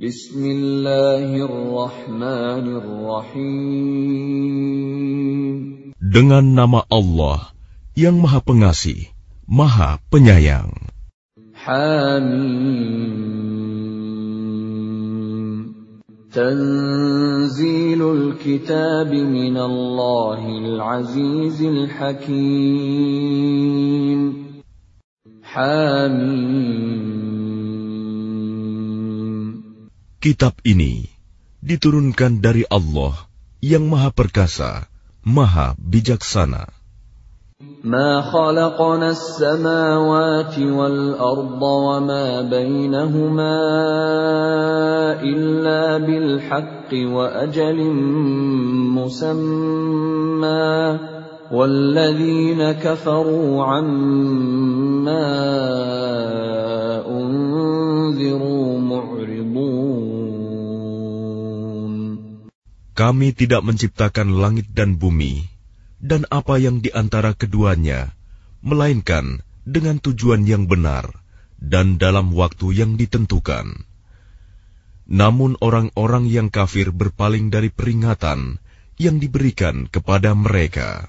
Bismillahirrahmanirrahim. Dengan nama Allah yang Maha Pengasih, Maha Penyayang. Hamim. Tanzilul kitab min Allahil azizil hakim. Hamim. Kitab ini diturunkan dari Allah yang Maha Perkasa, Maha Bijaksana. ما خلقنا السماوات والأرض وما بينهما إلا بالحق وأجل مسمى والذين كفروا عما Kami tidak menciptakan langit dan bumi dan apa yang di antara keduanya, melainkan dengan tujuan yang benar dan dalam waktu yang ditentukan. Namun orang-orang yang kafir berpaling dari peringatan yang diberikan kepada mereka.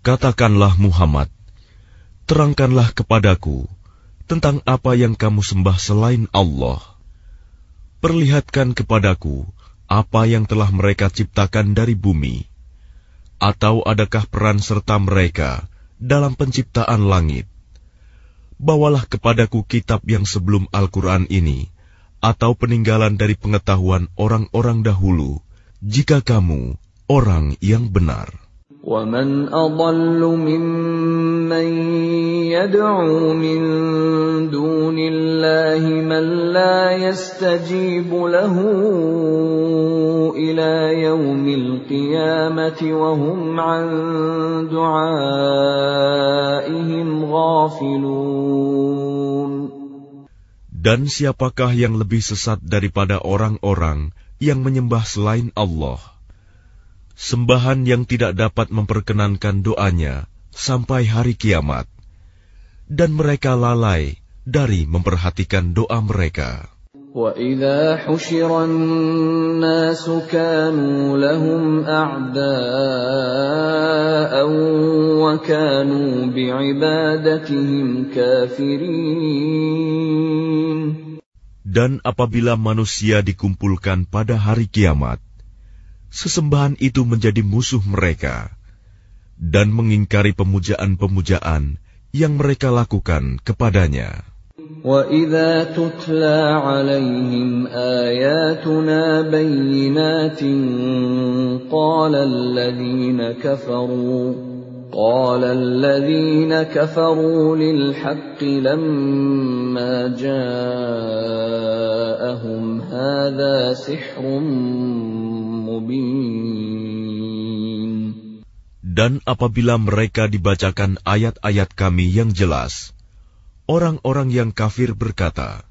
Katakanlah Muhammad, terangkanlah kepadaku tentang apa yang kamu sembah selain Allah. Perlihatkan kepadaku apa yang telah mereka ciptakan dari bumi, atau adakah peran serta mereka dalam penciptaan langit? Bawalah kepadaku kitab yang sebelum Al-Quran ini, atau peninggalan dari pengetahuan orang-orang dahulu, jika kamu orang yang benar. ومن أضل ممن يدعو من دون الله من لا يستجيب له إلى يوم القيامة وهم عن دعائهم غافلون Dan siapakah yang lebih sesat daripada orang-orang yang menyembah selain Allah? Sembahan yang tidak dapat memperkenankan doanya sampai hari kiamat, dan mereka lalai dari memperhatikan doa mereka. وَإِذَا حُشِرَ النَّاسُ كَانُوا لَهُمْ أَعْدَاءً وَكَانُوا بِعِبَادَتِهِمْ كَافِرِينَ Dan apabila manusia dikumpulkan pada hari kiamat, sesembahan itu menjadi musuh mereka dan mengingkari pemujaan-pemujaan yang mereka lakukan kepadanya. وَإِذَا تُتْلَى عَلَيْهِمْ آيَاتُنَا بَيِّنَاتٍ قَالَ الَّذِينَ كَفَرُوا قال الذين كفروا للحق لما جاءهم هذا سحر مبين Dan apabila mereka dibacakan ayat-ayat kami yang jelas, orang-orang yang kafir berkata,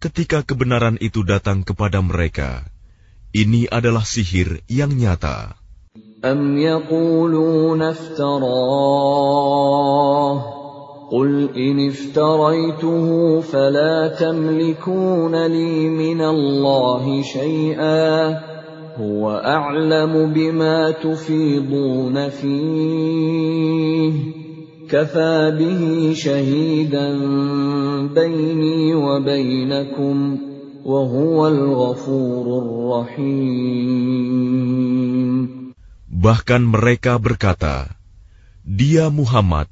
ketika kebenaran itu datang kepada mereka, ini adalah sihir yang nyata. أم يقولون افتراه قل إن افتريته فلا تملكون لي من الله شيئا هو أعلم بما تفيضون فيه كفى به شهيدا بيني وبينكم وهو الغفور الرحيم Bahkan mereka berkata, Dia Muhammad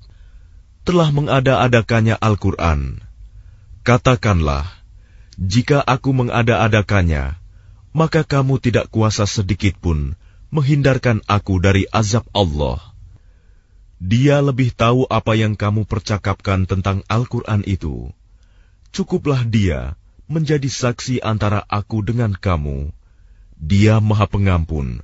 telah mengada-adakannya Al-Quran. Katakanlah, jika aku mengada-adakannya, maka kamu tidak kuasa sedikit pun menghindarkan aku dari azab Allah. Dia lebih tahu apa yang kamu percakapkan tentang Al-Quran itu. Cukuplah dia menjadi saksi antara aku dengan kamu. Dia Maha Pengampun,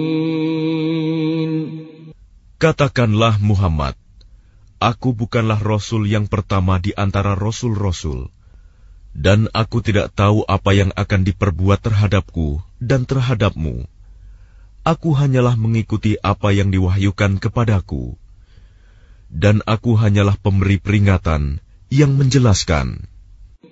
Katakanlah Muhammad, Aku bukanlah Rasul yang pertama di antara Rasul-Rasul, dan aku tidak tahu apa yang akan diperbuat terhadapku dan terhadapmu. Aku hanyalah mengikuti apa yang diwahyukan kepadaku, dan aku hanyalah pemberi peringatan yang menjelaskan.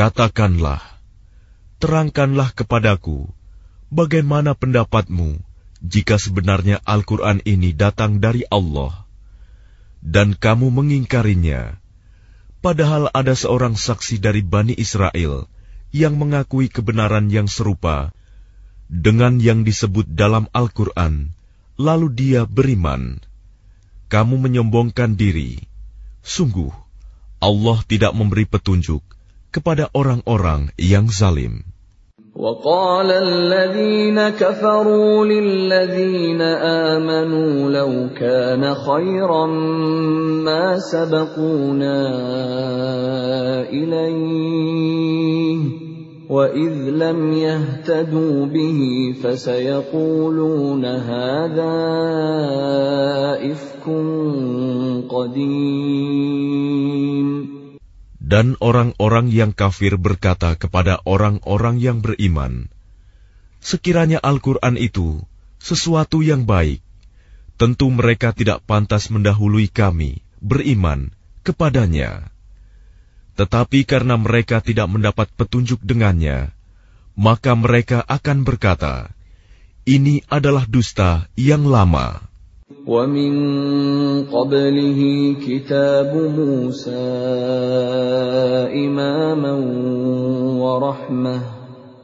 Katakanlah, terangkanlah kepadaku, bagaimana pendapatmu jika sebenarnya Al-Quran ini datang dari Allah, dan kamu mengingkarinya, padahal ada seorang saksi dari Bani Israel yang mengakui kebenaran yang serupa dengan yang disebut dalam Al-Quran, lalu dia beriman. Kamu menyombongkan diri. Sungguh, Allah tidak memberi petunjuk kepada orang-orang yang zalim. وقال الذين كفروا للذين آمنوا لو كان خيرا ما سبقونا إليه وإذ لم يهتدوا به فسيقولون هذا إفك قديم dan orang-orang yang kafir berkata kepada orang-orang yang beriman, "Sekiranya Al-Quran itu sesuatu yang baik, tentu mereka tidak pantas mendahului kami beriman kepadanya. Tetapi karena mereka tidak mendapat petunjuk dengannya, maka mereka akan berkata, 'Ini adalah dusta yang lama.'" ومن قبله كتاب موسى إماما ورحمة.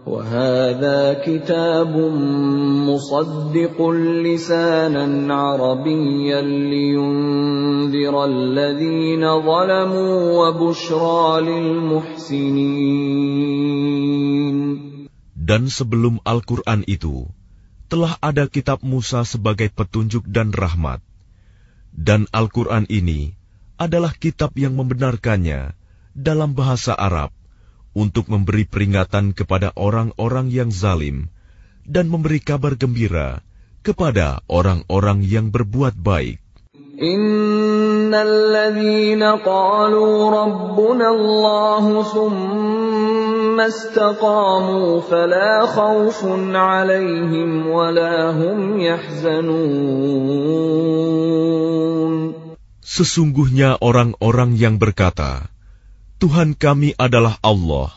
وهذا كتاب مصدق لسانا عربيا لينذر الذين ظلموا وبشرى للمحسنين. Dan sebelum Al-Quran itu, telah ada kitab Musa sebagai petunjuk dan rahmat. Dan Al-Quran ini adalah kitab yang membenarkannya dalam bahasa Arab untuk memberi peringatan kepada orang-orang yang zalim dan memberi kabar gembira kepada orang-orang yang berbuat baik. Innalladzina qalu rabbuna Allah ثم استقاموا فلا خوف عليهم ولا هم يحزنون Sesungguhnya orang-orang yang berkata, Tuhan kami adalah Allah.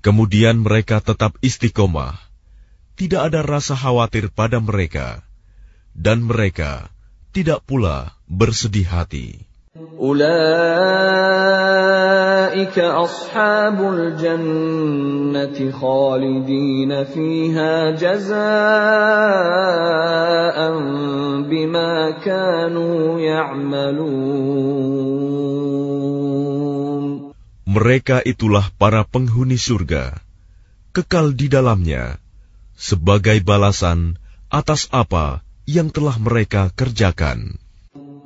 Kemudian mereka tetap istiqomah. Tidak ada rasa khawatir pada mereka. Dan mereka tidak pula bersedih hati. Mereka itulah para penghuni surga, kekal di dalamnya, sebagai balasan atas apa yang telah mereka kerjakan.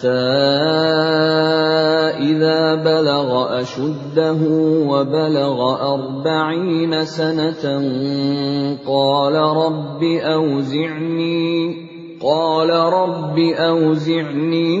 حتى إذا بلغ أشده وبلغ أربعين سنة قال رب أوزعني قال رب أوزعني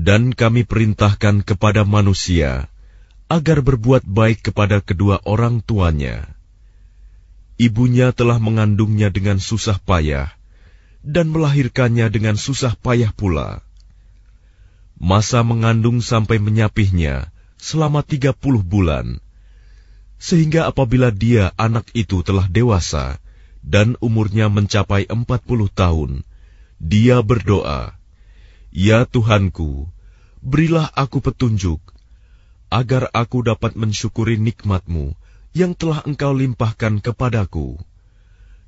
Dan kami perintahkan kepada manusia agar berbuat baik kepada kedua orang tuanya. Ibunya telah mengandungnya dengan susah payah dan melahirkannya dengan susah payah pula. Masa mengandung sampai menyapihnya selama tiga puluh bulan, sehingga apabila dia anak itu telah dewasa dan umurnya mencapai empat puluh tahun, dia berdoa, Ya Tuhanku, berilah aku petunjuk, agar aku dapat mensyukuri nikmatmu yang telah engkau limpahkan kepadaku,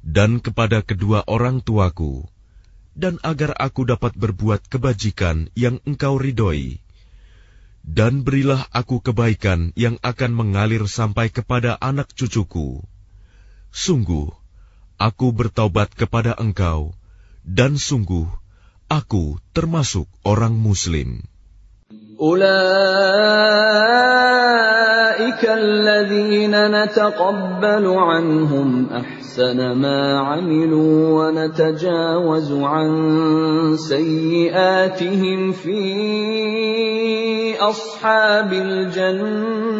dan kepada kedua orang tuaku, dan agar aku dapat berbuat kebajikan yang engkau ridhoi. Dan berilah aku kebaikan yang akan mengalir sampai kepada anak cucuku. Sungguh, aku bertaubat kepada engkau, dan sungguh, aku termasuk orang Muslim. أولئك الذين نتقبل عنهم أحسن ما عملوا ونتجاوز عن سيئاتهم في أصحاب الجنة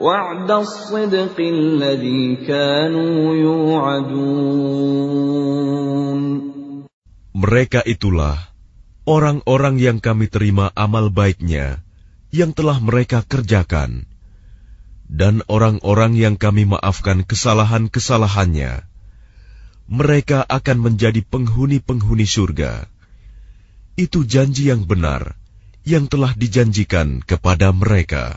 وعد الصدق الذي كانوا يوعدون Mereka itulah orang-orang yang kami terima amal baiknya yang telah mereka kerjakan, dan orang-orang yang kami maafkan kesalahan-kesalahannya. Mereka akan menjadi penghuni-penghuni surga. Itu janji yang benar yang telah dijanjikan kepada mereka.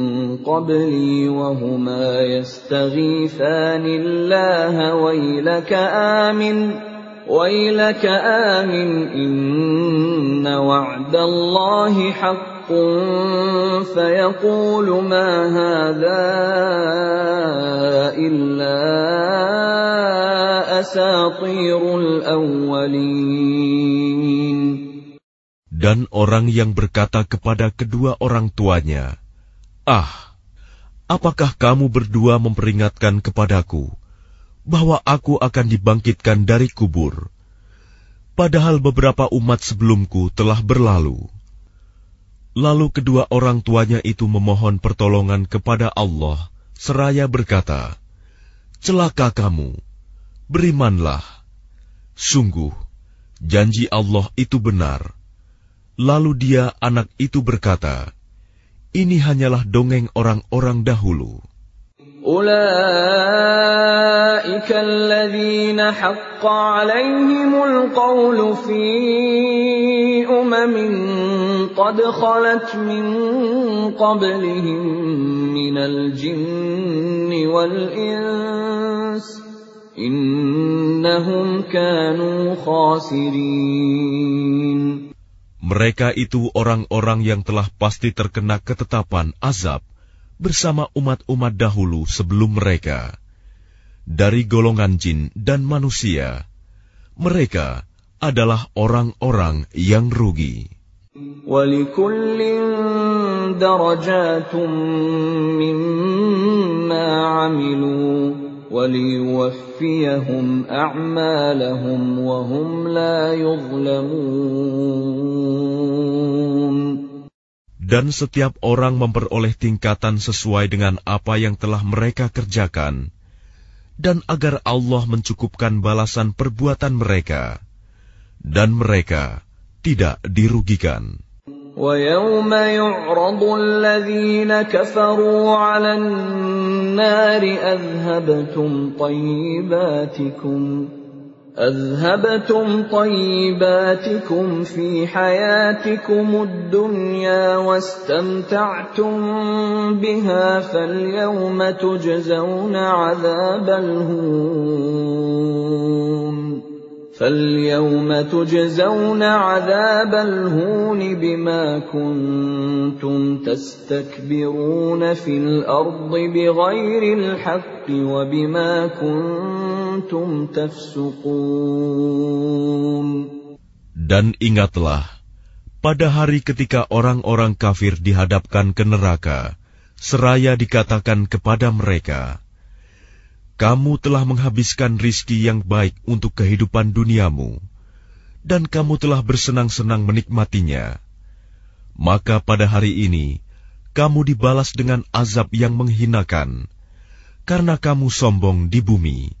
قبلي وهما يستغيثان الله ويلك آمن ويلك آمن إن وعد الله حق فيقول ما هذا إلا أساطير الأولين Dan orang yang berkata kepada kedua orang tuanya, Ah, apakah kamu berdua memperingatkan kepadaku bahwa aku akan dibangkitkan dari kubur, padahal beberapa umat sebelumku telah berlalu? Lalu kedua orang tuanya itu memohon pertolongan kepada Allah, seraya berkata, Celaka kamu, berimanlah. Sungguh, janji Allah itu benar. Lalu dia anak itu berkata, Ini hanyalah dongeng orang-orang dahulu. أولئك الذين حق عليهم القول في أمم قد خلت من قبلهم من الجن والإنس إنهم كانوا خاسرين Mereka itu orang-orang yang telah pasti terkena ketetapan azab bersama umat-umat dahulu sebelum mereka. Dari golongan jin dan manusia, mereka adalah orang-orang yang rugi. ولكل درجات مما عملوا وليوفيهم ليوفيهم أعمالهم وهم لا يظلمون Dan setiap orang memperoleh tingkatan sesuai dengan apa yang telah mereka kerjakan, dan agar Allah mencukupkan balasan perbuatan mereka, dan mereka tidak dirugikan. ويوم يعرض الذين كفروا على النار أذهبتم طيباتكم أذهبتم طيباتكم في حياتكم الدنيا واستمتعتم بها فاليوم تجزون عذاب الهون فاليوم تجزون عذاب الهون بما كنتم تستكبرون في الأرض بغير الحق وبما كنتم antum tafsukun. Dan ingatlah, pada hari ketika orang-orang kafir dihadapkan ke neraka, seraya dikatakan kepada mereka, Kamu telah menghabiskan rizki yang baik untuk kehidupan duniamu, dan kamu telah bersenang-senang menikmatinya. Maka pada hari ini, kamu dibalas dengan azab yang menghinakan, karena kamu sombong di bumi.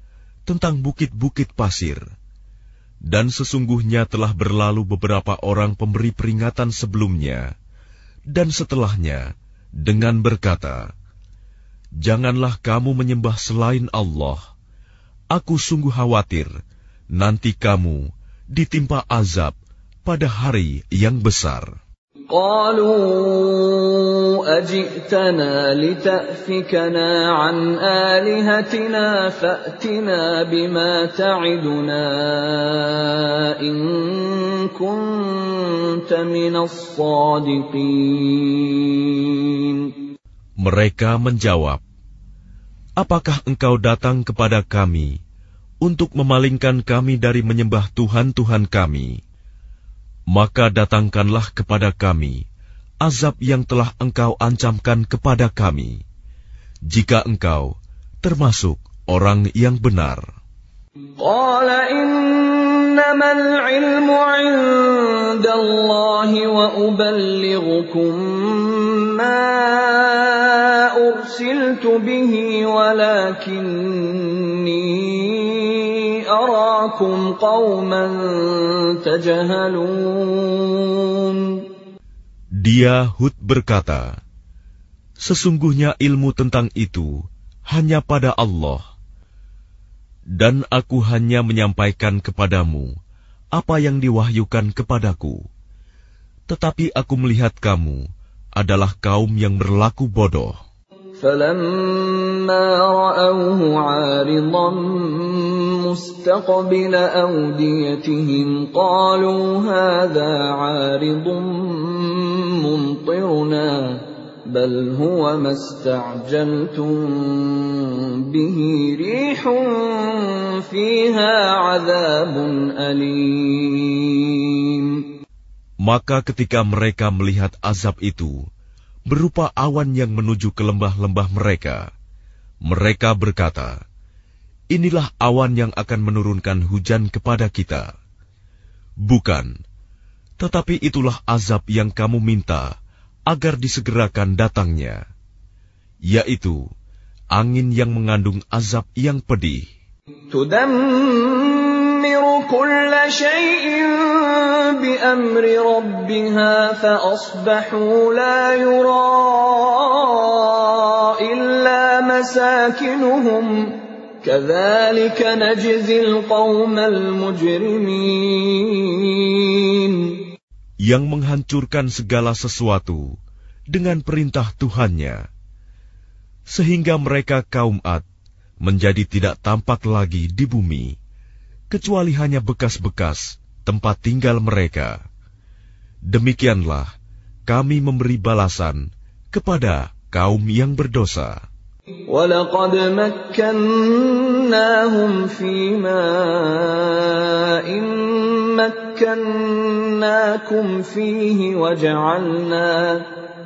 tentang bukit-bukit pasir dan sesungguhnya telah berlalu beberapa orang pemberi peringatan sebelumnya dan setelahnya dengan berkata, Janganlah kamu menyembah selain Allah. Aku sungguh khawatir nanti kamu ditimpa azab pada hari yang besar. قالوا أجئتنا لتأفكنا عن آلهتنا فأتنا بما تعدنا إن كنت من الصادقين Mereka menjawab, Apakah engkau datang kepada kami untuk memalingkan kami dari menyembah Tuhan-Tuhan kami? Maka datangkanlah kepada kami azab yang telah engkau ancamkan kepada kami, jika engkau termasuk orang yang benar. Dia Hud berkata, Sesungguhnya ilmu tentang itu hanya pada Allah. Dan aku hanya menyampaikan kepadamu apa yang diwahyukan kepadaku. Tetapi aku melihat kamu adalah kaum yang berlaku bodoh. فلما رأوه عارضا مستقبل أوديتهم قالوا هذا عارض ممطرنا بل هو ما استعجلتم به ريح فيها عذاب أليم. Maka ketika mereka melihat azab itu, berupa awan yang menuju ke lembah-lembah mereka. Mereka berkata, "Inilah awan yang akan menurunkan hujan kepada kita." Bukan, tetapi itulah azab yang kamu minta agar disegerakan datangnya, yaitu angin yang mengandung azab yang pedih. تدمر كل شيء بأمر ربها فأصبحوا لا يرى إلا مساكنهم كذلك نجزي القوم المجرمين yang menghancurkan segala sesuatu dengan perintah Tuhannya, sehingga mereka kaum Ad menjadi tidak tampak lagi di bumi, kecuali hanya bekas-bekas tempat tinggal mereka. Demikianlah kami memberi balasan kepada kaum yang berdosa. ولقد مكناهم في ماء مكناكم فيه وجعلنا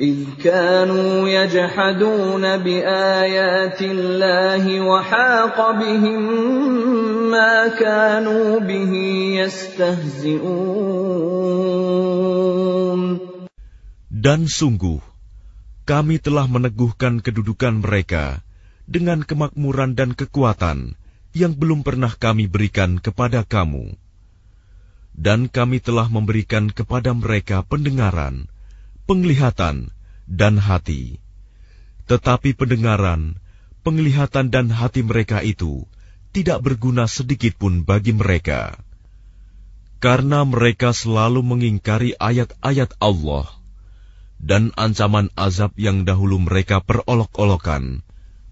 إذ كانوا يجحدون بآيات الله وحاق بهم ما كانوا به يستهزئون Dan sungguh, kami telah meneguhkan kedudukan mereka dengan kemakmuran dan kekuatan yang belum pernah kami berikan kepada kamu. Dan kami telah memberikan kepada mereka pendengaran, penglihatan, dan hati. Tetapi pendengaran, penglihatan dan hati mereka itu tidak berguna sedikit pun bagi mereka. Karena mereka selalu mengingkari ayat-ayat Allah dan ancaman azab yang dahulu mereka perolok-olokan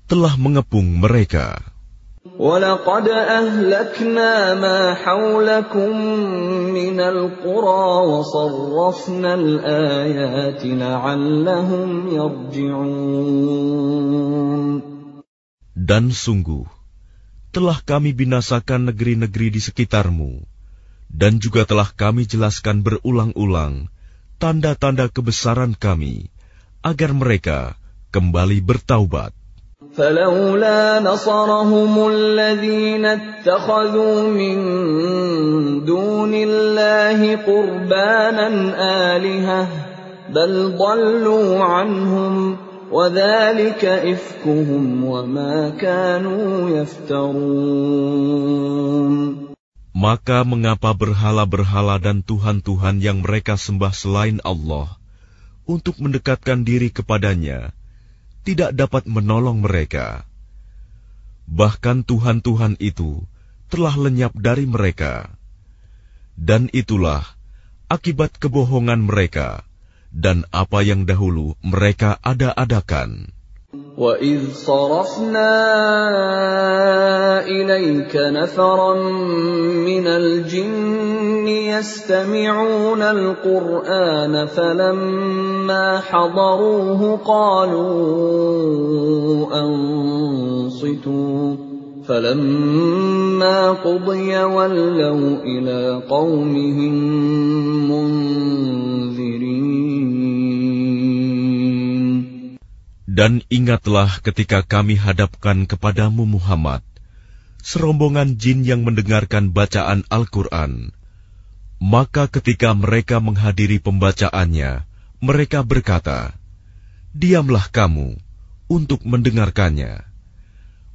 telah mengepung mereka. ولقد أهلكنا ما حولكم من القرى وصرفنا الآيات لعلهم يرجعون Dan sungguh, telah kami binasakan negeri-negeri di sekitarmu, dan juga telah kami jelaskan berulang-ulang tanda-tanda kebesaran kami, agar mereka kembali bertaubat. فلولا نصرهم الذين اتخذوا من دون الله قربانا آلهة بل ضلوا عنهم وذلك إفكهم وما كانوا يفترون Maka mengapa berhala-berhala dan tuhan-tuhan yang mereka sembah selain Allah untuk mendekatkan diri kepadanya tidak dapat menolong mereka. Bahkan Tuhan-Tuhan itu telah lenyap dari mereka. Dan itulah akibat kebohongan mereka dan apa yang dahulu mereka ada-adakan. وَإِذْ صَرَفْنَا إِلَيْكَ نَفَرًا مِنَ الْجِنِّ يَسْتَمِعُونَ الْقُرْآنَ فَلَمَّا حَضَرُوهُ قَالُوا أَنصِتُوا فَلَمَّا قُضِيَ وَلَّوْا إِلَى قَوْمِهِم مُنذِرِينَ Dan ingatlah ketika kami hadapkan kepadamu Muhammad, serombongan jin yang mendengarkan bacaan Al-Quran. Maka ketika mereka menghadiri pembacaannya, mereka berkata, Diamlah kamu untuk mendengarkannya.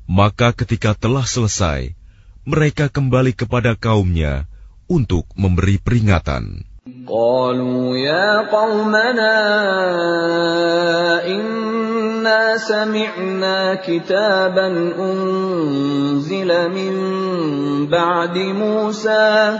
Maka ketika telah selesai, mereka kembali kepada kaumnya untuk memberi peringatan. قالوا يا قومنا إنا سمعنا كتابا أنزل من بعد موسى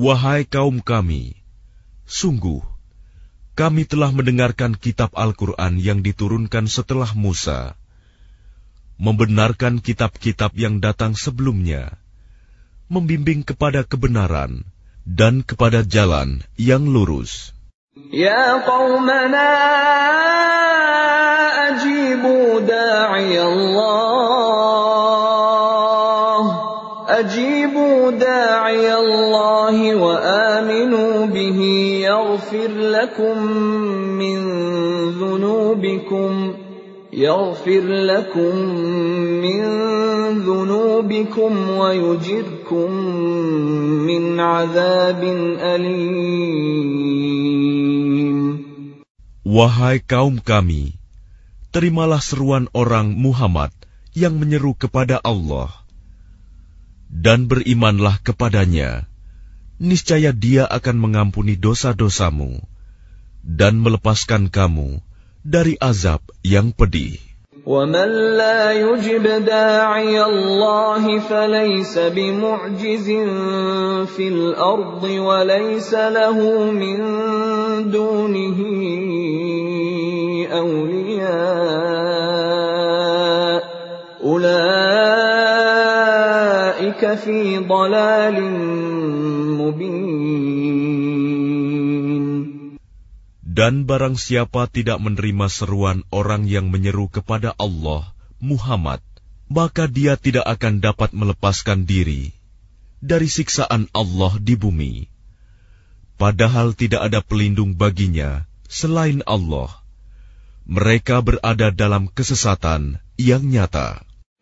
Wahai kaum kami, sungguh, kami telah mendengarkan kitab Al-Quran yang diturunkan setelah Musa, membenarkan kitab-kitab yang datang sebelumnya, membimbing kepada kebenaran dan kepada jalan yang lurus. Ya qawmana ajibu da'i Allah ajibu da'i Allah wa aminu bihi yaghfir lakum min dhunubikum يغفر لكم من ذنوبكم ويجركم من عذاب أليم Wahai kaum kami, terimalah seruan orang Muhammad yang menyeru kepada Allah, dan berimanlah kepadanya. Niscaya Dia akan mengampuni dosa-dosamu dan melepaskan kamu dari azab yang pedih. ومن لا يجب داعي الله فليس بمعجز في الارض وليس له من دونه اولياء اولئك في ضلال Dan barang siapa tidak menerima seruan orang yang menyeru kepada Allah, Muhammad, maka dia tidak akan dapat melepaskan diri dari siksaan Allah di bumi. Padahal tidak ada pelindung baginya selain Allah. Mereka berada dalam kesesatan yang nyata.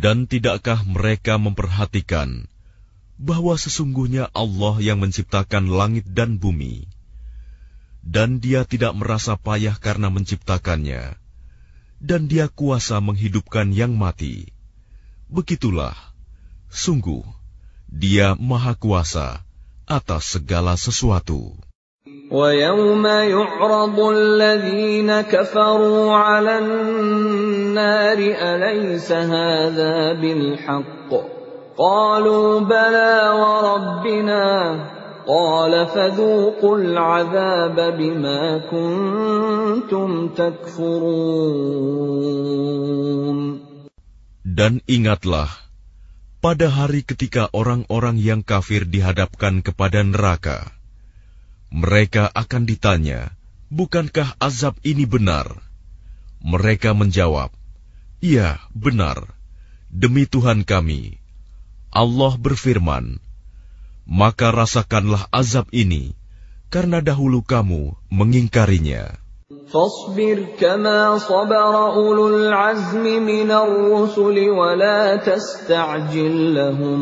Dan tidakkah mereka memperhatikan bahwa sesungguhnya Allah yang menciptakan langit dan bumi, dan Dia tidak merasa payah karena menciptakannya, dan Dia kuasa menghidupkan yang mati. Begitulah, sungguh, Dia Maha Kuasa atas segala sesuatu. ويوم يعرض الذين كفروا على النار أليس هذا بالحق قالوا بلى وربنا قال فذوقوا العذاب بما كنتم تكفرون Dan ingatlah, pada hari ketika orang-orang yang kafir dihadapkan kepada neraka, mereka akan ditanya, "Bukankah azab ini benar?" Mereka menjawab, "Iya, benar. Demi Tuhan kami." Allah berfirman, "Maka rasakanlah azab ini karena dahulu kamu mengingkarinya." فاصبر كما صبر أولو العزم من الرسل ولا تستعجل لهم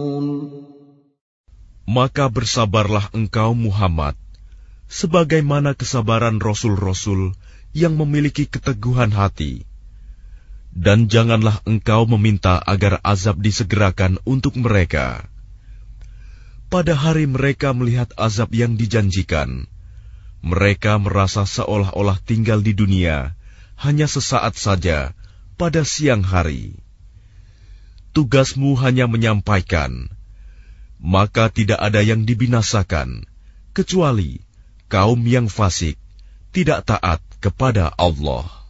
Maka bersabarlah engkau Muhammad, sebagaimana kesabaran rasul-rasul yang memiliki keteguhan hati. Dan janganlah engkau meminta agar azab disegerakan untuk mereka. Pada hari mereka melihat azab yang dijanjikan, mereka merasa seolah-olah tinggal di dunia hanya sesaat saja pada siang hari. Tugasmu hanya menyampaikan, maka tidak ada yang dibinasakan kecuali kaum yang fasik tidak taat kepada Allah.